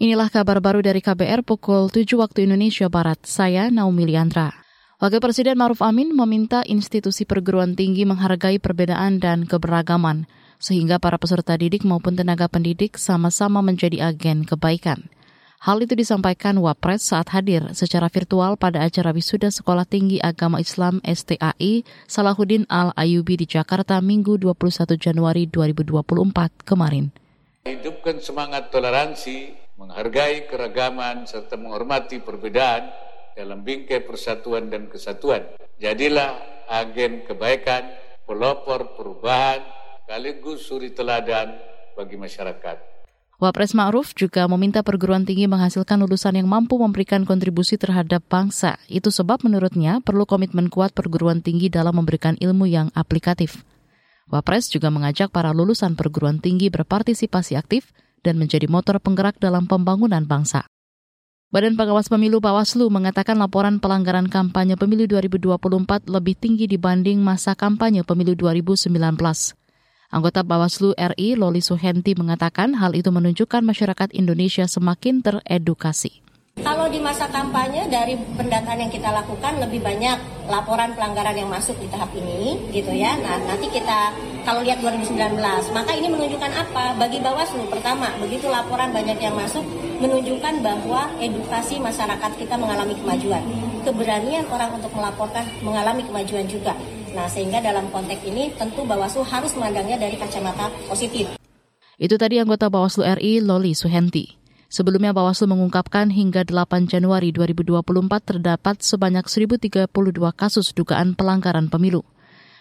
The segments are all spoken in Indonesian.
Inilah kabar baru dari KBR pukul 7 waktu Indonesia Barat. Saya Naomi Liandra. Wakil Presiden Maruf Amin meminta institusi perguruan tinggi menghargai perbedaan dan keberagaman, sehingga para peserta didik maupun tenaga pendidik sama-sama menjadi agen kebaikan. Hal itu disampaikan Wapres saat hadir secara virtual pada acara wisuda Sekolah Tinggi Agama Islam STAI Salahuddin Al-Ayubi di Jakarta Minggu 21 Januari 2024 kemarin. Hidupkan semangat toleransi, menghargai keragaman, serta menghormati perbedaan dalam bingkai persatuan dan kesatuan. Jadilah agen kebaikan, pelopor perubahan, sekaligus suri teladan bagi masyarakat. Wapres Ma'ruf juga meminta perguruan tinggi menghasilkan lulusan yang mampu memberikan kontribusi terhadap bangsa. Itu sebab menurutnya perlu komitmen kuat perguruan tinggi dalam memberikan ilmu yang aplikatif. Wapres juga mengajak para lulusan perguruan tinggi berpartisipasi aktif dan menjadi motor penggerak dalam pembangunan bangsa. Badan Pengawas Pemilu Bawaslu mengatakan laporan pelanggaran kampanye pemilu 2024 lebih tinggi dibanding masa kampanye pemilu 2019. Anggota Bawaslu RI Loli Suhenti mengatakan hal itu menunjukkan masyarakat Indonesia semakin teredukasi. Di masa kampanye dari pendataan yang kita lakukan lebih banyak laporan pelanggaran yang masuk di tahap ini gitu ya. Nah, nanti kita kalau lihat 2019, maka ini menunjukkan apa? Bagi Bawaslu pertama, begitu laporan banyak yang masuk menunjukkan bahwa edukasi masyarakat kita mengalami kemajuan. Keberanian orang untuk melaporkan mengalami kemajuan juga. Nah, sehingga dalam konteks ini tentu Bawaslu harus memandangnya dari kacamata positif. Itu tadi anggota Bawaslu RI Loli Suhenti. Sebelumnya Bawaslu mengungkapkan hingga 8 Januari 2024 terdapat sebanyak 1.032 kasus dugaan pelanggaran pemilu.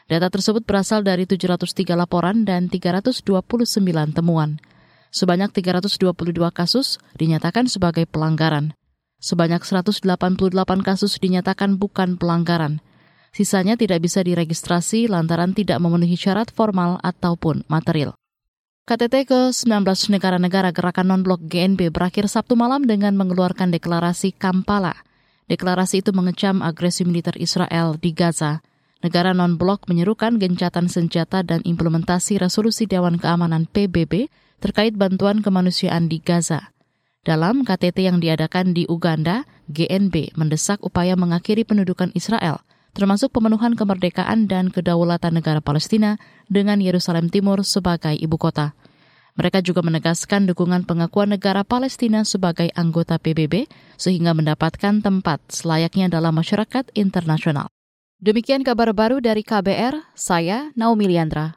Data tersebut berasal dari 703 laporan dan 329 temuan. Sebanyak 322 kasus dinyatakan sebagai pelanggaran. Sebanyak 188 kasus dinyatakan bukan pelanggaran. Sisanya tidak bisa diregistrasi lantaran tidak memenuhi syarat formal ataupun material. KTT ke-19 negara-negara gerakan non-blok GNB berakhir Sabtu malam dengan mengeluarkan deklarasi Kampala. Deklarasi itu mengecam agresi militer Israel di Gaza. Negara non-blok menyerukan gencatan senjata dan implementasi resolusi Dewan Keamanan PBB terkait bantuan kemanusiaan di Gaza. Dalam KTT yang diadakan di Uganda, GNB mendesak upaya mengakhiri pendudukan Israel, termasuk pemenuhan kemerdekaan dan kedaulatan negara Palestina dengan Yerusalem Timur sebagai ibu kota. Mereka juga menegaskan dukungan pengakuan negara Palestina sebagai anggota PBB sehingga mendapatkan tempat selayaknya dalam masyarakat internasional. Demikian kabar baru dari KBR, saya Naomi Liandra.